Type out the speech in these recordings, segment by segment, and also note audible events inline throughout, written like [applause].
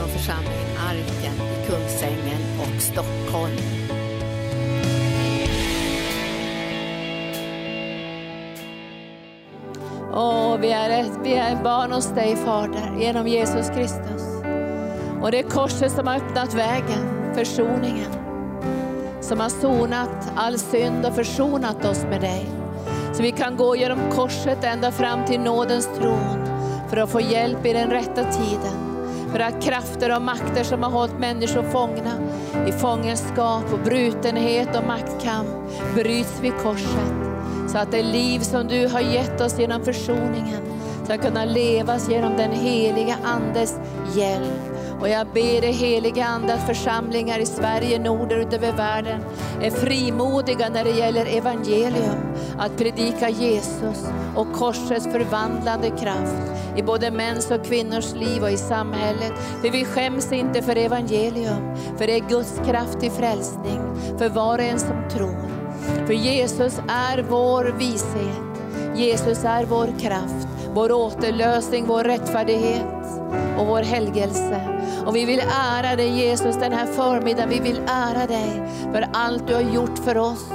från församlingen Arken i Kungsängen och Stockholm. Åh, vi, är ett, vi är barn hos dig Fader, genom Jesus Kristus. Och det är korset som har öppnat vägen, försoningen. Som har sonat all synd och försonat oss med dig. Så vi kan gå genom korset ända fram till nådens tron för att få hjälp i den rätta tiden. För att krafter och makter som har hållit människor fångna i fångenskap och brutenhet och maktkamp bryts vid korset. Så att det liv som du har gett oss genom försoningen ska kunna levas genom den heliga Andes hjälp. Och jag ber dig heliga Ande att församlingar i Sverige, Norden och över världen är frimodiga när det gäller evangelium. Att predika Jesus och korsets förvandlande kraft i både mäns och kvinnors liv och i samhället. För vi skäms inte för evangelium, för det är Guds kraft till frälsning för var och en som tror. För Jesus är vår vishet. Jesus är vår kraft, vår återlösning, vår rättfärdighet och vår helgelse. Och vi vill ära dig Jesus den här förmiddagen. Vi vill ära dig för allt du har gjort för oss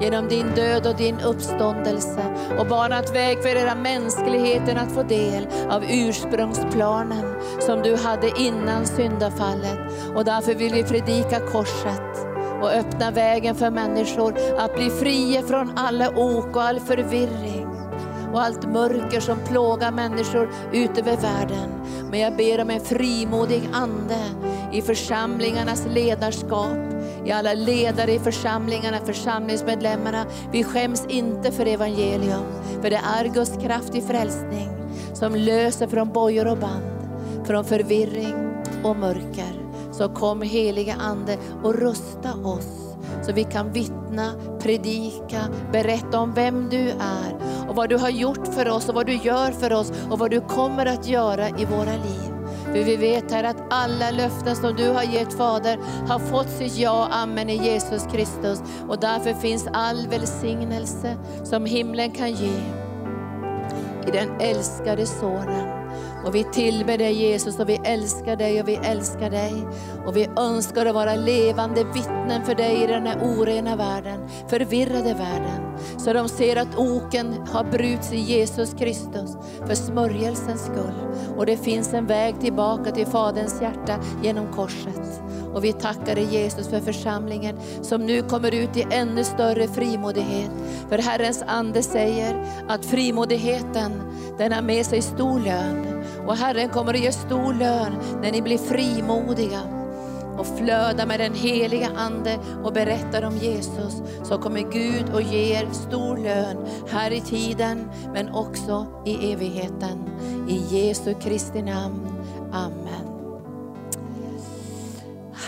genom din död och din uppståndelse och banat väg för hela mänskligheten att få del av ursprungsplanen som du hade innan syndafallet. Och därför vill vi predika korset och öppna vägen för människor att bli fria från alla ok och all förvirring och allt mörker som plågar människor ut över världen. Men jag ber om en frimodig ande i församlingarnas ledarskap, i alla ledare i församlingarna, församlingsmedlemmarna. Vi skäms inte för evangelium, för det är Guds kraft i frälsning som löser från bojor och band, från förvirring och mörker. Så kom heliga Ande och rusta oss så vi kan vittna, predika, berätta om vem du är och vad du har gjort för oss och vad du gör för oss och vad du kommer att göra i våra liv. För vi vet här att alla löften som du har gett Fader har fått sitt ja och amen i Jesus Kristus. Och därför finns all välsignelse som himlen kan ge i den älskade Sonen. Och vi tillber dig Jesus och vi älskar dig och vi älskar dig. Och vi önskar att vara levande vittnen för dig i den här orena världen, förvirrade världen. Så de ser att oken har brutits i Jesus Kristus för smörjelsens skull. Och det finns en väg tillbaka till Faderns hjärta genom korset. Och vi tackar dig Jesus för församlingen som nu kommer ut i ännu större frimodighet. För Herrens ande säger att frimodigheten den har med sig stor lön. Och Herren kommer att ge stor lön när ni blir frimodiga och flödar med den heliga Ande och berättar om Jesus, så kommer Gud och ger stor lön här i tiden, men också i evigheten. I Jesu Kristi namn. Amen.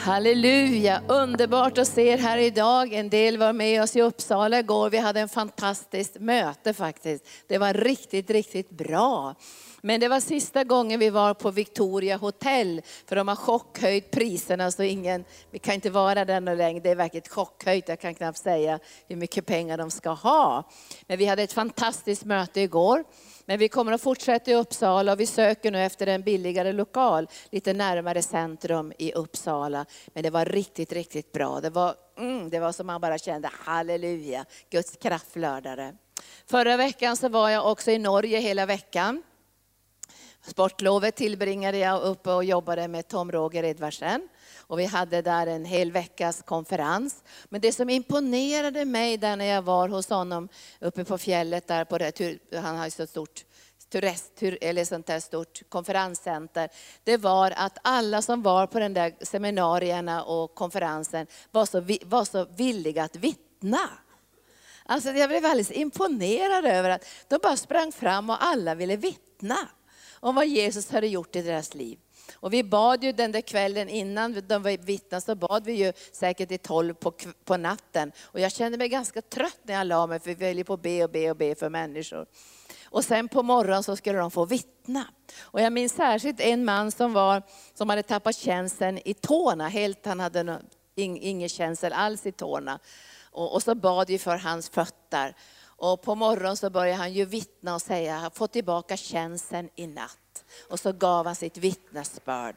Halleluja, underbart att se er här idag. En del var med oss i Uppsala igår. Vi hade en fantastiskt möte faktiskt. Det var riktigt, riktigt bra. Men det var sista gången vi var på Victoria Hotel, för de har chockhöjt priserna så ingen, vi kan inte vara där någon längre. Det är verkligen chockhöjt, jag kan knappt säga hur mycket pengar de ska ha. Men vi hade ett fantastiskt möte igår. Men vi kommer att fortsätta i Uppsala och vi söker nu efter en billigare lokal, lite närmare centrum i Uppsala. Men det var riktigt, riktigt bra. Det var, mm, det var som man bara kände, halleluja, Guds kraftlördare. Förra veckan så var jag också i Norge hela veckan. Sportlovet tillbringade jag uppe och jobbade med Tom Roger Edvardsen. Och vi hade där en hel veckas konferens. Men det som imponerade mig där när jag var hos honom uppe på fjället, där på det, han har ju så stort turist, eller sånt där stort konferenscenter, det var att alla som var på den där seminarierna och konferensen var så, var så villiga att vittna. Alltså jag blev alldeles imponerad över att de bara sprang fram och alla ville vittna om vad Jesus hade gjort i deras liv. Och vi bad ju den där kvällen innan de var vittna, så bad vi ju säkert i tolv på, på natten. Och jag kände mig ganska trött när jag la mig för vi höll ju på att be och be och be för människor. Och sen på morgonen så skulle de få vittna. Och jag minns särskilt en man som, var, som hade tappat känseln i tårna. Helt, han hade ingen känsel alls i tårna. Och, och så bad vi för hans fötter. Och på morgonen så började han ju vittna och säga, jag har fått tillbaka känseln i natt. Och så gav han sitt vittnesbörd.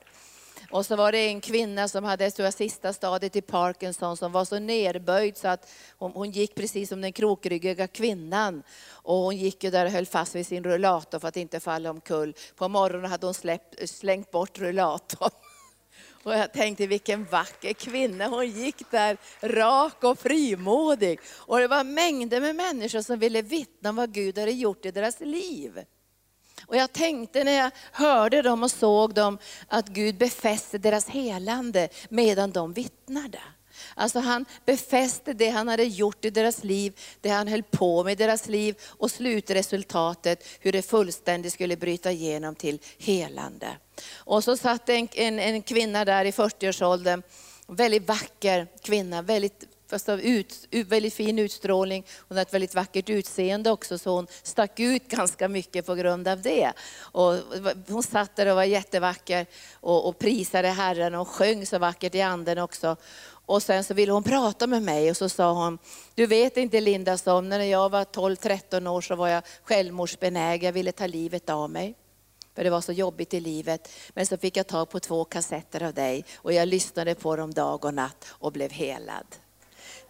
Och så var det en kvinna som hade tror jag, sista stadiet i Parkinson som var så nerböjd så att hon, hon gick precis som den krokryggiga kvinnan. Och hon gick ju där och höll fast vid sin rullator för att inte falla omkull. På morgonen hade hon släppt, slängt bort rullatorn. [laughs] Och jag tänkte vilken vacker kvinna, hon gick där rak och frimodig. Och det var mängder med människor som ville vittna om vad Gud hade gjort i deras liv. Och jag tänkte när jag hörde dem och såg dem att Gud befäste deras helande medan de vittnade. Alltså han befäste det han hade gjort i deras liv, det han höll på med i deras liv och slutresultatet hur det fullständigt skulle bryta igenom till helande. Och så satt en, en, en kvinna där i 40-årsåldern, väldigt vacker kvinna, väldigt fast av ut, väldigt fin utstrålning. Hon har ett väldigt vackert utseende också, så hon stack ut [laughs] ganska mycket på grund av det. Och hon satt där och var jättevacker och, och prisade Herren och sjöng så vackert i anden också. Och sen så ville hon prata med mig och så sa hon, du vet inte Linda, så när jag var 12-13 år så var jag självmordsbenägen, jag ville ta livet av mig. För det var så jobbigt i livet. Men så fick jag tag på två kassetter av dig och jag lyssnade på dem dag och natt och blev helad.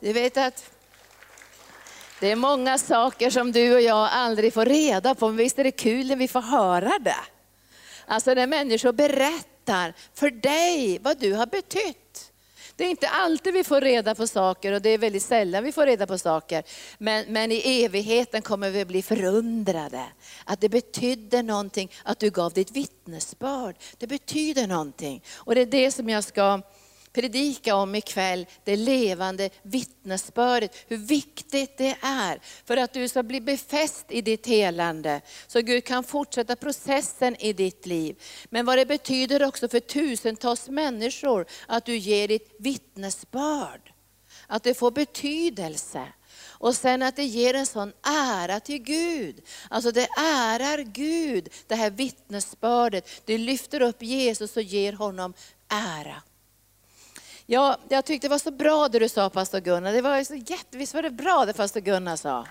Du vet att det är många saker som du och jag aldrig får reda på, men visst är det kul när vi får höra det. Alltså när människor berättar för dig vad du har betytt. Det är inte alltid vi får reda på saker och det är väldigt sällan vi får reda på saker. Men, men i evigheten kommer vi bli förundrade. Att det betydde någonting att du gav ditt vittnesbörd. Det betyder någonting. Och det är det som jag ska predika om ikväll, det levande vittnesbördet, hur viktigt det är för att du ska bli befäst i ditt helande, så Gud kan fortsätta processen i ditt liv. Men vad det betyder också för tusentals människor att du ger ditt vittnesbörd. Att det får betydelse. Och sen att det ger en sån ära till Gud. Alltså det ärar Gud, det här vittnesbördet. Det lyfter upp Jesus och ger honom ära. Ja, jag tyckte det var så bra det du sa pastor Gunnar. Det var så jättevisst var det bra det pastor Gunnar sa.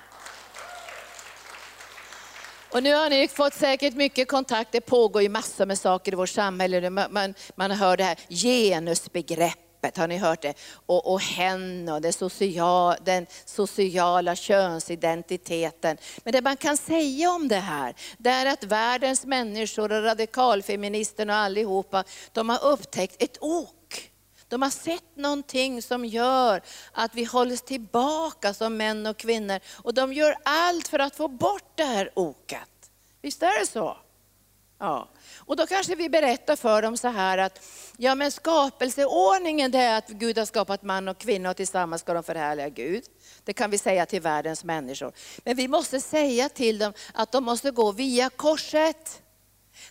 Och nu har ni fått säkert mycket kontakt, det pågår ju massor med saker i vårt samhälle. Man, man, hör det här genusbegreppet, har ni hört det? Och, och hen och det social, den sociala könsidentiteten. Men det man kan säga om det här, det är att världens människor och radikalfeministerna och allihopa, de har upptäckt ett ok de har sett någonting som gör att vi hålls tillbaka som män och kvinnor. Och de gör allt för att få bort det här oket. Visst är det så? Ja. Och då kanske vi berättar för dem så här att, ja men skapelseordningen det är att Gud har skapat man och kvinna och tillsammans ska de förhärliga Gud. Det kan vi säga till världens människor. Men vi måste säga till dem att de måste gå via korset.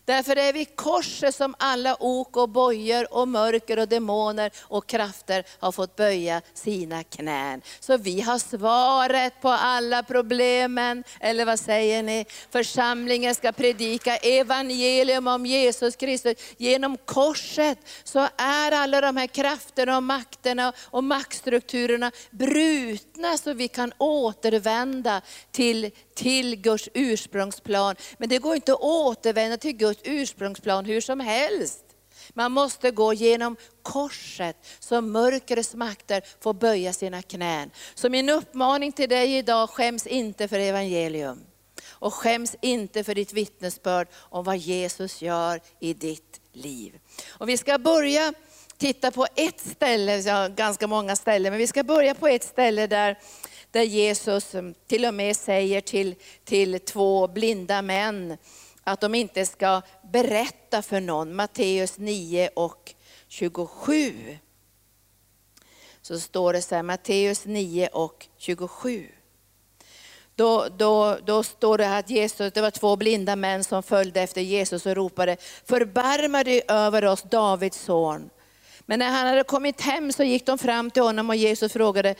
Därför är vi korset som alla ok och bojor och mörker och demoner och krafter har fått böja sina knän. Så vi har svaret på alla problemen, eller vad säger ni? Församlingen ska predika evangelium om Jesus Kristus. Genom korset så är alla de här krafterna och makterna och maktstrukturerna brutna så vi kan återvända till, till Guds ursprungsplan. Men det går inte att återvända till Guds ursprungsplan hur som helst. Man måste gå genom korset så mörkrets makter får böja sina knän. Så min uppmaning till dig idag, skäms inte för evangelium. Och skäms inte för ditt vittnesbörd om vad Jesus gör i ditt liv. Och vi ska börja titta på ett ställe, ja, ganska många ställen, men vi ska börja på ett ställe där där Jesus till och med säger till, till två blinda män att de inte ska berätta för någon. Matteus 9 och 27. Så står det så här, Matteus 9 och 27. Då, då, då står det att Jesus, det var två blinda män som följde efter Jesus och ropade, förbarma dig över oss Davids son. Men när han hade kommit hem så gick de fram till honom och Jesus frågade,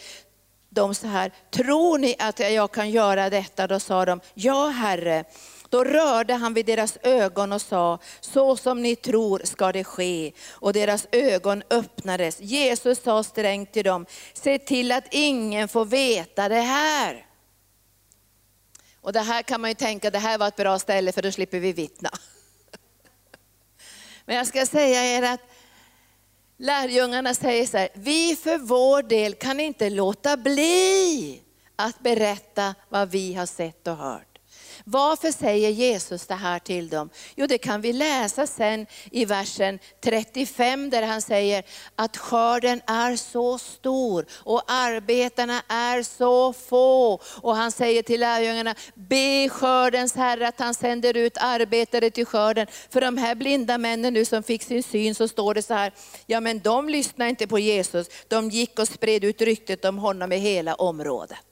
de så här, tror ni att jag kan göra detta? Då sa de, ja Herre. Då rörde han vid deras ögon och sa, så som ni tror ska det ske. Och deras ögon öppnades. Jesus sa strängt till dem, se till att ingen får veta det här. Och det här kan man ju tänka, det här var ett bra ställe för då slipper vi vittna. [laughs] Men jag ska säga er att Lärjungarna säger så här, vi för vår del kan inte låta bli att berätta vad vi har sett och hört. Varför säger Jesus det här till dem? Jo, det kan vi läsa sen i versen 35 där han säger att skörden är så stor och arbetarna är så få. Och han säger till lärjungarna, be skördens Herre att han sänder ut arbetare till skörden. För de här blinda männen nu som fick sin syn så står det så här, ja men de lyssnade inte på Jesus, de gick och spred ut ryktet om honom i hela området.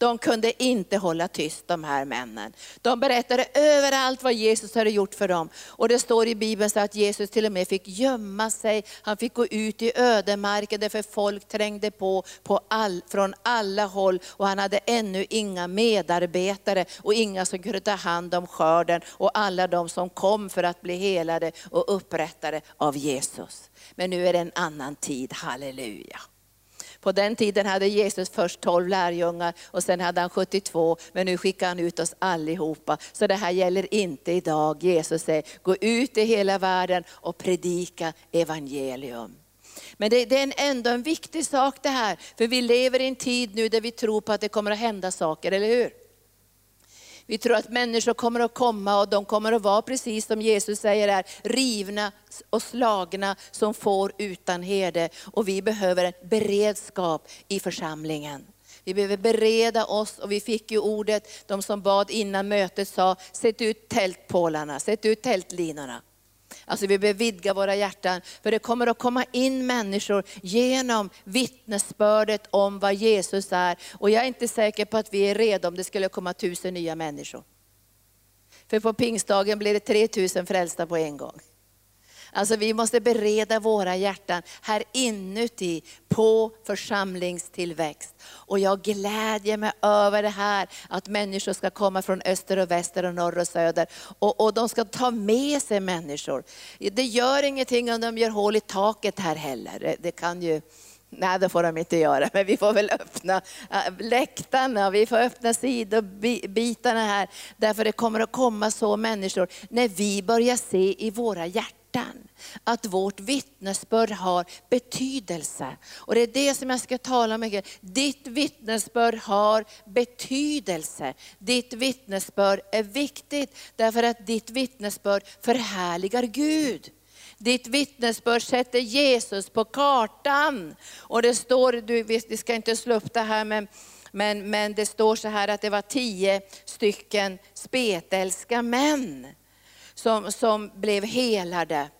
De kunde inte hålla tyst de här männen. De berättade överallt vad Jesus hade gjort för dem. Och det står i Bibeln så att Jesus till och med fick gömma sig. Han fick gå ut i ödemarken därför folk trängde på, på all, från alla håll. Och han hade ännu inga medarbetare och inga som kunde ta hand om skörden. Och alla de som kom för att bli helade och upprättade av Jesus. Men nu är det en annan tid, halleluja. På den tiden hade Jesus först 12 lärjungar och sen hade han 72, men nu skickar han ut oss allihopa. Så det här gäller inte idag. Jesus säger, gå ut i hela världen och predika evangelium. Men det, det, är ändå en viktig sak det här, för vi lever i en tid nu där vi tror på att det kommer att hända saker, eller hur? Vi tror att människor kommer att komma och de kommer att vara precis som Jesus säger här, rivna och slagna som får utan herde. Och vi behöver en beredskap i församlingen. Vi behöver bereda oss och vi fick ju ordet, de som bad innan mötet sa, sätt ut tältpålarna, sätt ut tältlinorna. Alltså vi behöver vidga våra hjärtan, för det kommer att komma in människor genom vittnesbördet om vad Jesus är. Och jag är inte säker på att vi är redo om det skulle komma tusen nya människor. För på pingstdagen blir det 3000 frälsta på en gång. Alltså vi måste bereda våra hjärtan här inuti på församlingstillväxt. Och jag glädjer mig över det här, att människor ska komma från öster och väster och norr och söder. Och, och de ska ta med sig människor. Det gör ingenting om de gör hål i taket här heller. Det kan ju Nej, det får de inte göra, men vi får väl öppna äh, läktarna, vi får öppna sidobitarna här. Därför det kommer att komma så människor när vi börjar se i våra hjärtan hjärtan. Att vårt vittnesbörd har betydelse. Och det är det som jag ska tala om. Ditt vittnesbörd har betydelse. Ditt vittnesbörd är viktigt därför att ditt vittnesbörd förhärligar Gud. Ditt vittnesbörd sätter Jesus på kartan. Och det står, du, vi ska inte slå upp det här men men, men det står så här att det var tio stycken spetälska män som, som blev helade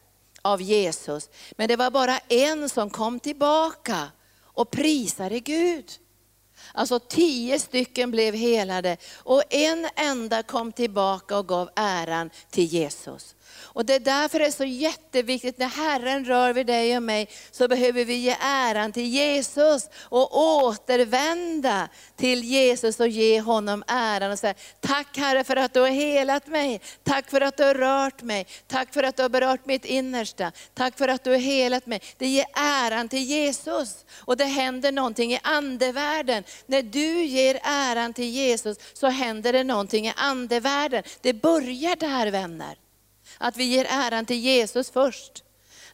av Jesus. Men det var bara en som kom tillbaka och prisade Gud. Alltså tio stycken blev helade och en enda kom tillbaka och gav äran till Jesus. Och det är därför det är så jätteviktigt, när Herren rör vid dig och mig, så behöver vi ge äran till Jesus och återvända till Jesus och ge honom äran och säga, tack Herre för att du har helat mig, tack för att du har rört mig, tack för att du har berört mitt innersta, tack för att du har helat mig. Det ger äran till Jesus och det händer någonting i andevärlden. När du ger äran till Jesus så händer det någonting i andevärlden. Det börjar där vänner. Att vi ger äran till Jesus först.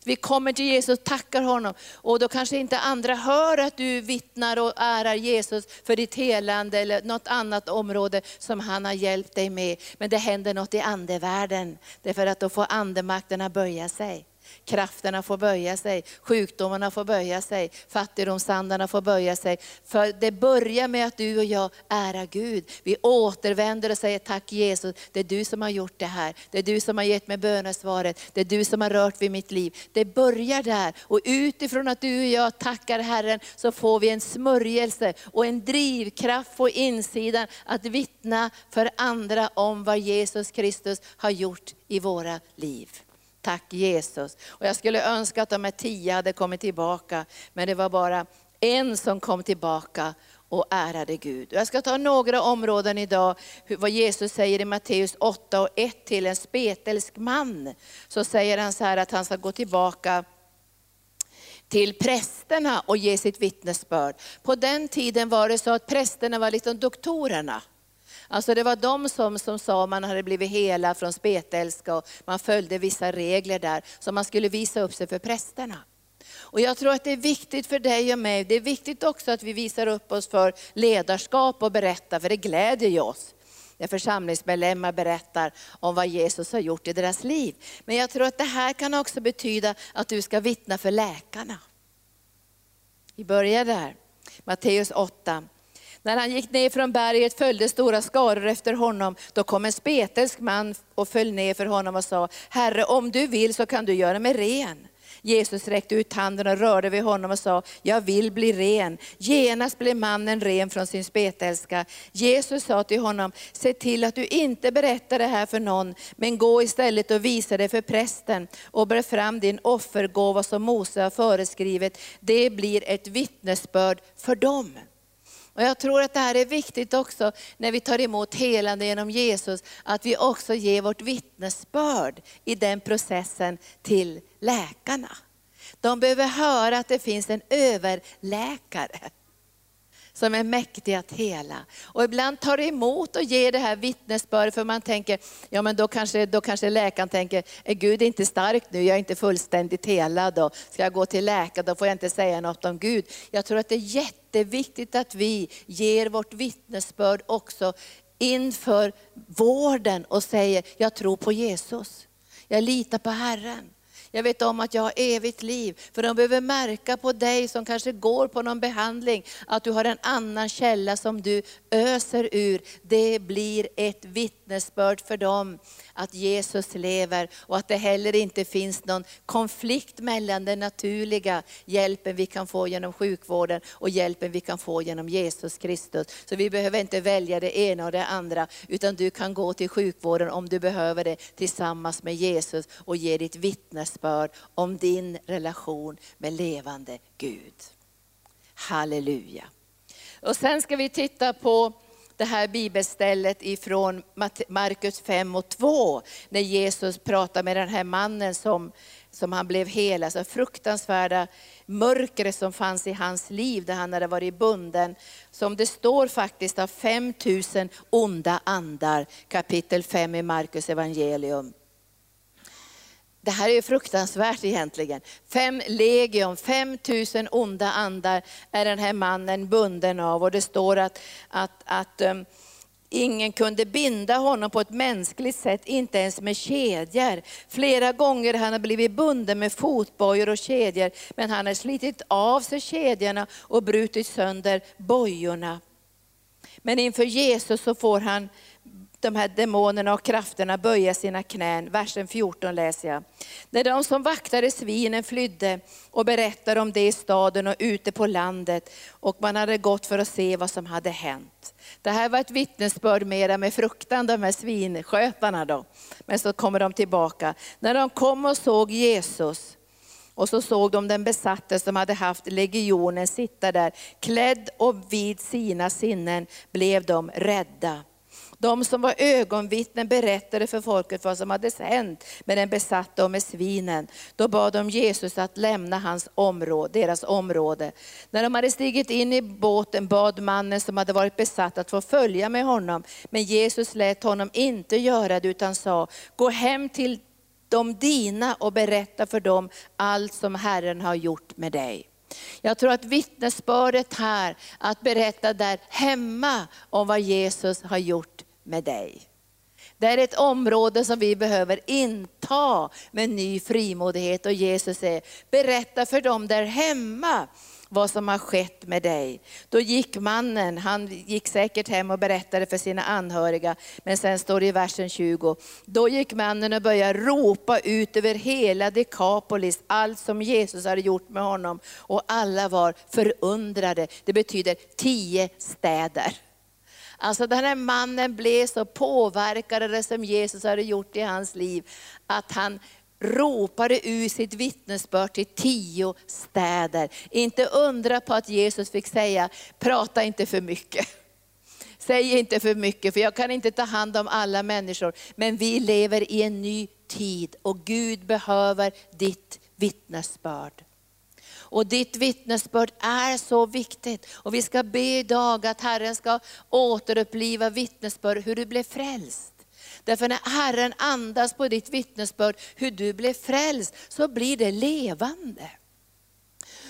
Vi kommer till Jesus, tackar honom och då kanske inte andra hör att du vittnar och ärar Jesus för ditt helande eller något annat område som han har hjälpt dig med. Men det händer något i andevärlden, därför att då får andemakterna böja sig. Krafterna får böja sig, sjukdomarna får böja sig, fattigdomsandarna får böja sig. För det börjar med att du och jag ärar Gud. Vi återvänder och säger tack Jesus, det är du som har gjort det här. Det är du som har gett mig bönesvaret, det är du som har rört vid mitt liv. Det börjar där och utifrån att du och jag tackar Herren så får vi en smörjelse och en drivkraft på insidan att vittna för andra om vad Jesus Kristus har gjort i våra liv. Tack Jesus. Och jag skulle önska att de här tio hade kommit tillbaka, men det var bara en som kom tillbaka och ärade Gud. Jag ska ta några områden idag, vad Jesus säger i Matteus 8 och 1 till en spetälsk man. Så säger han så här att han ska gå tillbaka till prästerna och ge sitt vittnesbörd. På den tiden var det så att prästerna var liksom doktorerna. Alltså det var de som, som sa man hade blivit hela från spetälska och man följde vissa regler där, så man skulle visa upp sig för prästerna. Och jag tror att det är viktigt för dig och mig, det är viktigt också att vi visar upp oss för ledarskap och berättar, för det gläder ju oss. När församlingsmedlemmar berättar om vad Jesus har gjort i deras liv. Men jag tror att det här kan också betyda att du ska vittna för läkarna. Vi börjar där, Matteus 8. När han gick ner från berget följde stora skaror efter honom. Då kom en spetälsk man och föll ner för honom och sa, Herre om du vill så kan du göra mig ren. Jesus räckte ut handen och rörde vid honom och sa, jag vill bli ren. Genast blev mannen ren från sin spetälska. Jesus sa till honom, se till att du inte berättar det här för någon, men gå istället och visa det för prästen och bär fram din offergåva som Mose har föreskrivit. Det blir ett vittnesbörd för dem. Och jag tror att det här är viktigt också när vi tar emot helande genom Jesus, att vi också ger vårt vittnesbörd i den processen till läkarna. De behöver höra att det finns en överläkare som är mäktig att hela. Och ibland tar det emot och ger det här vittnesbördet för man tänker, ja men då kanske, då kanske läkaren tänker, är Gud inte stark nu, jag är inte fullständigt helad då. Ska jag gå till läkaren, då får jag inte säga något om Gud. Jag tror att det är jätteviktigt att vi ger vårt vittnesbörd också inför vården och säger, jag tror på Jesus. Jag litar på Herren. Jag vet om att jag har evigt liv. För de behöver märka på dig som kanske går på någon behandling, att du har en annan källa som du öser ur. Det blir ett vittnesbörd för dem att Jesus lever och att det heller inte finns någon konflikt mellan den naturliga hjälpen vi kan få genom sjukvården och hjälpen vi kan få genom Jesus Kristus. Så vi behöver inte välja det ena och det andra, utan du kan gå till sjukvården om du behöver det tillsammans med Jesus och ge ditt vittnesbörd om din relation med levande Gud. Halleluja. Och sen ska vi titta på det här bibelstället ifrån Markus 5 och 2, när Jesus pratar med den här mannen som, som han blev hel, alltså fruktansvärda mörkret som fanns i hans liv, där han hade varit bunden, som det står faktiskt av 5000 onda andar, kapitel 5 i Markus evangelium. Det här är fruktansvärt egentligen. Fem legion, 5000 onda andar är den här mannen bunden av. Och det står att, att, att um, ingen kunde binda honom på ett mänskligt sätt, inte ens med kedjor. Flera gånger han har blivit bunden med fotbojor och kedjor, men han har slitit av sig kedjorna och brutit sönder bojorna. Men inför Jesus så får han de här demonerna och krafterna böja sina knän. Versen 14 läser jag. När de som vaktade svinen flydde och berättade om det i staden och ute på landet och man hade gått för att se vad som hade hänt. Det här var ett vittnesbörd mera med fruktan, de här svinskötarna då. Men så kommer de tillbaka. När de kom och såg Jesus, och så såg de den besatte som hade haft legionen sitta där, klädd och vid sina sinnen blev de rädda. De som var ögonvittnen berättade för folket vad som hade hänt med den besatta och med svinen. Då bad de Jesus att lämna hans område, deras område. När de hade stigit in i båten bad mannen som hade varit besatt att få följa med honom. Men Jesus lät honom inte göra det utan sa, gå hem till de dina och berätta för dem allt som Herren har gjort med dig. Jag tror att vittnesbördet här, att berätta där hemma om vad Jesus har gjort med dig. Det är ett område som vi behöver inta med ny frimodighet och Jesus säger, berätta för dem där hemma vad som har skett med dig. Då gick mannen, han gick säkert hem och berättade för sina anhöriga, men sen står det i versen 20, då gick mannen och började ropa ut över hela Dekapolis, allt som Jesus hade gjort med honom. Och alla var förundrade, det betyder tio städer. Alltså den här mannen blev så påverkad av det som Jesus hade gjort i hans liv, att han ropade ur sitt vittnesbörd till tio städer. Inte undra på att Jesus fick säga, prata inte för mycket. Säg inte för mycket, för jag kan inte ta hand om alla människor. Men vi lever i en ny tid och Gud behöver ditt vittnesbörd. Och ditt vittnesbörd är så viktigt. Och vi ska be idag att Herren ska återuppliva vittnesbörd hur du blev frälst. Därför när Herren andas på ditt vittnesbörd hur du blev frälst, så blir det levande.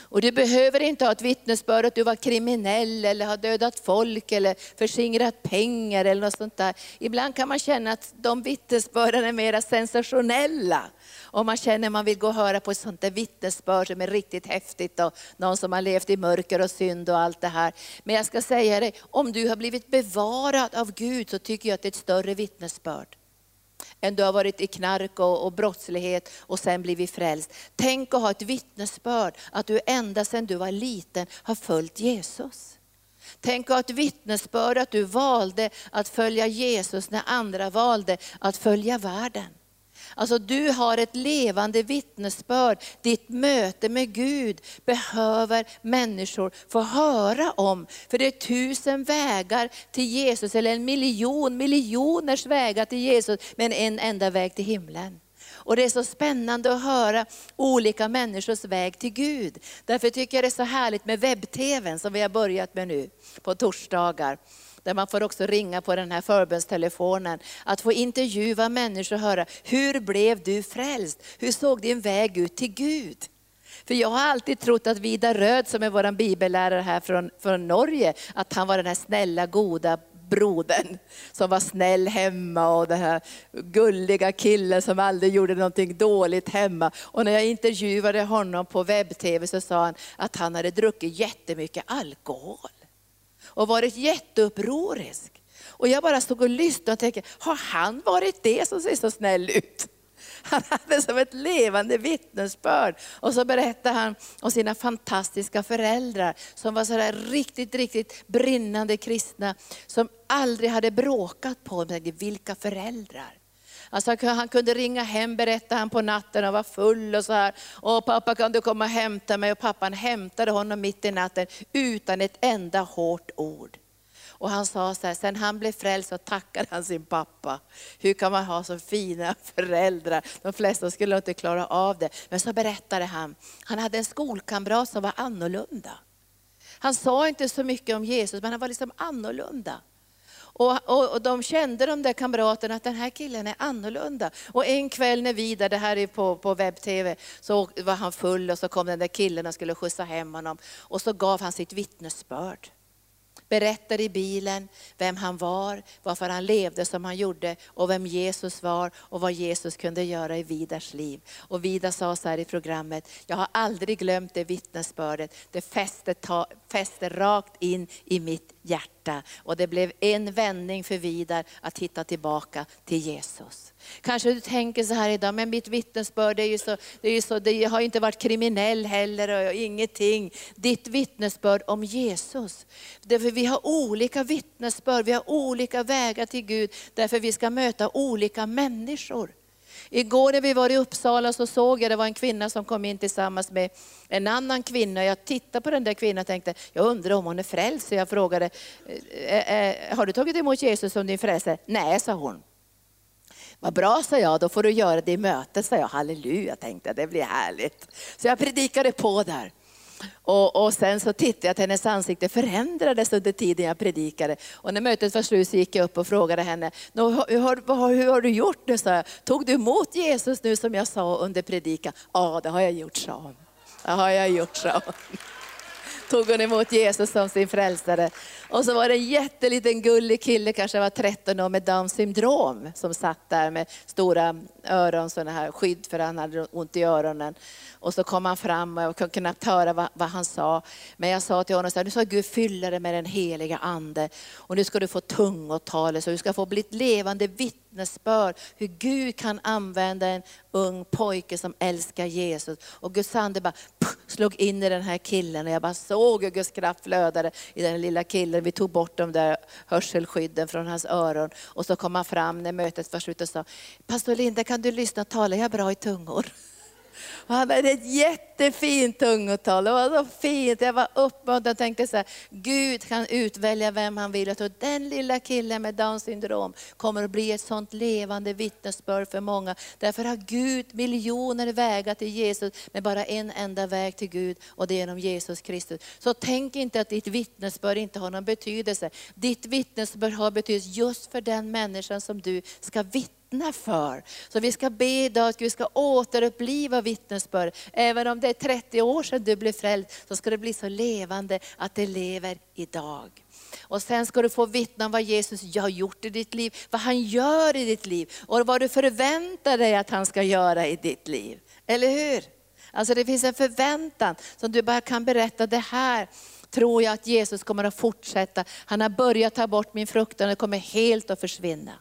Och du behöver inte ha ett vittnesbörd att du var kriminell eller har dödat folk eller förskingrat pengar eller något sånt där. Ibland kan man känna att de vittnesbörden är mera sensationella. Och man känner att man vill gå och höra på ett sånt där vittnesbörd som är riktigt häftigt och någon som har levt i mörker och synd och allt det här. Men jag ska säga dig, om du har blivit bevarad av Gud så tycker jag att det är ett större vittnesbörd än du har varit i knark och, och brottslighet och sen blivit frälst. Tänk att ha ett vittnesbörd att du ända sedan du var liten har följt Jesus. Tänk att ha ett vittnesbörd att du valde att följa Jesus när andra valde att följa världen. Alltså du har ett levande vittnesbörd. Ditt möte med Gud behöver människor få höra om. För det är tusen vägar till Jesus, eller en miljon, miljoners vägar till Jesus, men en enda väg till himlen. Och det är så spännande att höra olika människors väg till Gud. Därför tycker jag det är så härligt med webb-tvn som vi har börjat med nu på torsdagar där man får också ringa på den här förbönstelefonen. Att få intervjua människor och höra, hur blev du frälst? Hur såg din väg ut till Gud? För jag har alltid trott att Vidar Röd som är vår bibellärare här från, från Norge, att han var den här snälla, goda brodern som var snäll hemma och den här gulliga killen som aldrig gjorde någonting dåligt hemma. Och när jag intervjuade honom på webb-tv så sa han att han hade druckit jättemycket alkohol och varit jätteupprorisk. Och jag bara stod och lyssnade och tänkte, har han varit det som ser så snäll ut? Han hade som ett levande vittnesbörd. Och så berättade han om sina fantastiska föräldrar som var sådär riktigt, riktigt brinnande kristna. Som aldrig hade bråkat på dem. Vilka föräldrar! Alltså han kunde ringa hem, berätta han på natten han var full och så här. Och pappa kan du komma och hämta mig? Och pappan hämtade honom mitt i natten utan ett enda hårt ord. Och han sa så här, sen han blev frälst så tackade han sin pappa. Hur kan man ha så fina [laughs] föräldrar? De flesta skulle inte klara av det. Men så berättade han, han hade en skolkamrat som var annorlunda. Han sa inte så mycket om Jesus, men han var liksom annorlunda. Och, och, och, de kände de där kamraterna att den här killen är annorlunda. Och en kväll när vi, där det här är på, på webb-tv, så var han full och så kom den där killen och skulle skjutsa hem honom. Och så gav han sitt vittnesbörd berättade i bilen vem han var, varför han levde som han gjorde och vem Jesus var och vad Jesus kunde göra i Vidars liv. Och Vida sa så här i programmet, jag har aldrig glömt det vittnesbördet. Det fäste, ta, fäste rakt in i mitt hjärta. Och det blev en vändning för Vidar att hitta tillbaka till Jesus. Kanske du tänker så här idag, men mitt vittnesbörd är ju så, det, är ju så, det har inte varit kriminell heller och ingenting. Ditt vittnesbörd om Jesus. Därför vi har olika vittnesbörd, vi har olika vägar till Gud, därför vi ska möta olika människor. Igår när vi var i Uppsala så såg jag, det var en kvinna som kom in tillsammans med en annan kvinna. Jag tittade på den där kvinnan och tänkte, jag undrar om hon är frälst. Så jag frågade, eh, eh, har du tagit emot Jesus som din frälsare? Nej, sa hon. Vad bra, sa jag, då får du göra det i mötet, sa jag. Halleluja, tänkte jag, det blir härligt. Så jag predikade på där. Och, och, sen så tittade jag att hennes ansikte förändrades under tiden jag predikade. Och när mötet var slut så gick jag upp och frågade henne, hur har, hur har du gjort nu? Sa jag, Tog du emot Jesus nu som jag sa under predikan? Ja, det har jag gjort, sa hon. Det har jag gjort, sa hon tog hon emot Jesus som sin frälsare. Och så var det en jätteliten gullig kille, kanske var 13 år, med Downs syndrom, som satt där med stora öron, sådana här skydd för han hade ont i öronen. Och så kom han fram och jag kunde knappt höra vad, vad han sa. Men jag sa till honom, så här, nu ska Gud fylla dig med den heliga ande. Och nu ska du få tungotalet, så du ska få bli ett levande vittnesbörd hur Gud kan använda en ung pojke som älskar Jesus. Och Guds ande bara puh, slog in i den här killen och jag bara såg hur Guds kraft flödade i den lilla killen. Vi tog bort de där hörselskydden från hans öron. Och så kom han fram när mötet var slut och sa, pastor Linda kan du lyssna, talar jag bra i tungor? Och han hade ett jättefint tungotal. Det var så fint. Jag var uppmuntrad och tänkte så här, Gud kan utvälja vem han vill. Jag tror den lilla killen med Downs syndrom kommer att bli ett sånt levande vittnesbörd för många. Därför har Gud miljoner vägar till Jesus, men bara en enda väg till Gud och det är genom Jesus Kristus. Så tänk inte att ditt vittnesbörd inte har någon betydelse. Ditt vittnesbörd har betydelse just för den människan som du ska vittna vittna för. Så vi ska be idag att Gud ska återuppliva vittnesbörd. Även om det är 30 år sedan du blev frälst, så ska det bli så levande att det lever idag. Och sen ska du få vittna om vad Jesus har gjort i ditt liv, vad han gör i ditt liv och vad du förväntar dig att han ska göra i ditt liv. Eller hur? Alltså det finns en förväntan som du bara kan berätta, det här tror jag att Jesus kommer att fortsätta. Han har börjat ta bort min fruktan och det kommer helt att försvinna.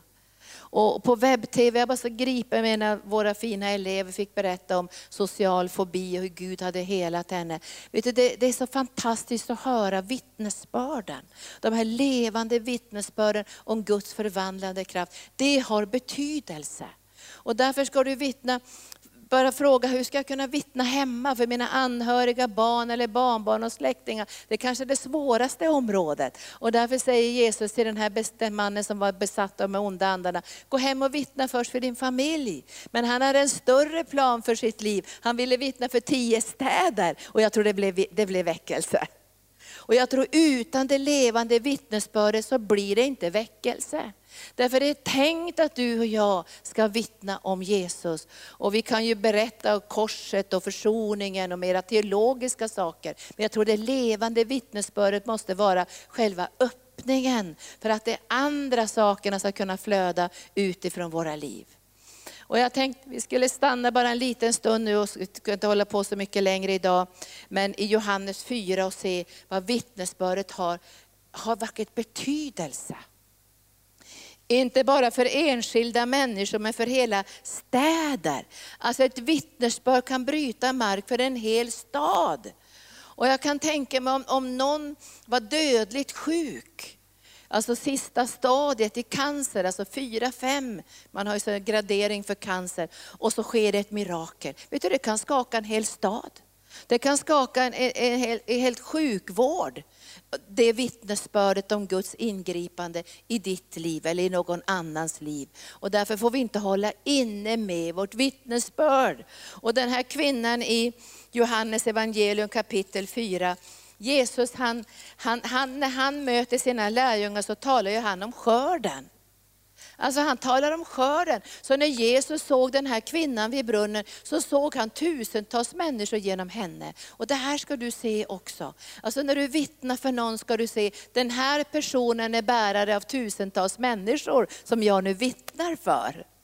Och på webb-tv, jag var så gripen med när våra fina elever fick berätta om social fobi och hur Gud hade helat henne. Vet du, det, det är så fantastiskt att höra vittnesbörden. De här levande vittnesbörden om Guds förvandlande kraft. Det har betydelse. Och därför ska du vittna bara fråga hur ska jag kunna vittna hemma för mina anhöriga, barn eller barnbarn och släktingar. Det är kanske är det svåraste området. Och därför säger Jesus till den här mannen som var besatt av de onda andarna, gå hem och vittna först för din familj. Men han hade en större plan för sitt liv. Han ville vittna för tio städer och jag tror det blev, det blev väckelse. Och jag tror utan det levande vittnesbördet så blir det inte väckelse. Därför det är tänkt att du och jag ska vittna om Jesus. Och vi kan ju berätta om korset och försoningen och mera teologiska saker. Men jag tror det levande vittnesbördet måste vara själva öppningen för att de andra sakerna ska kunna flöda utifrån våra liv. Och jag tänkte vi skulle stanna bara en liten stund nu och ska inte hålla på så mycket längre idag. Men i Johannes 4 och se vad vittnesbördet har, har varit betydelse. Inte bara för enskilda människor, men för hela städer. Alltså ett vittnesbörd kan bryta mark för en hel stad. Och jag kan tänka mig om, om någon var dödligt sjuk, alltså sista stadiet i cancer, alltså 4-5, man har ju så gradering för cancer, och så sker det ett mirakel. Vet du, det kan skaka en hel stad. Det kan skaka en, en, en, en helt sjukvård det vittnesbördet om Guds ingripande i ditt liv eller i någon annans liv. Och därför får vi inte hålla inne med vårt vittnesbörd. Och den här kvinnan i Johannes evangelium kapitel 4, Jesus han, han, han, när han möter sina lärjungar så talar ju han om skörden. Alltså han talar om skörden. Så när Jesus såg den här kvinnan vid brunnen så såg han tusentals människor genom henne. Och det här ska du se också. Alltså när du vittnar för någon ska du se, den här personen är bärare av tusentals människor som jag nu vittnar för.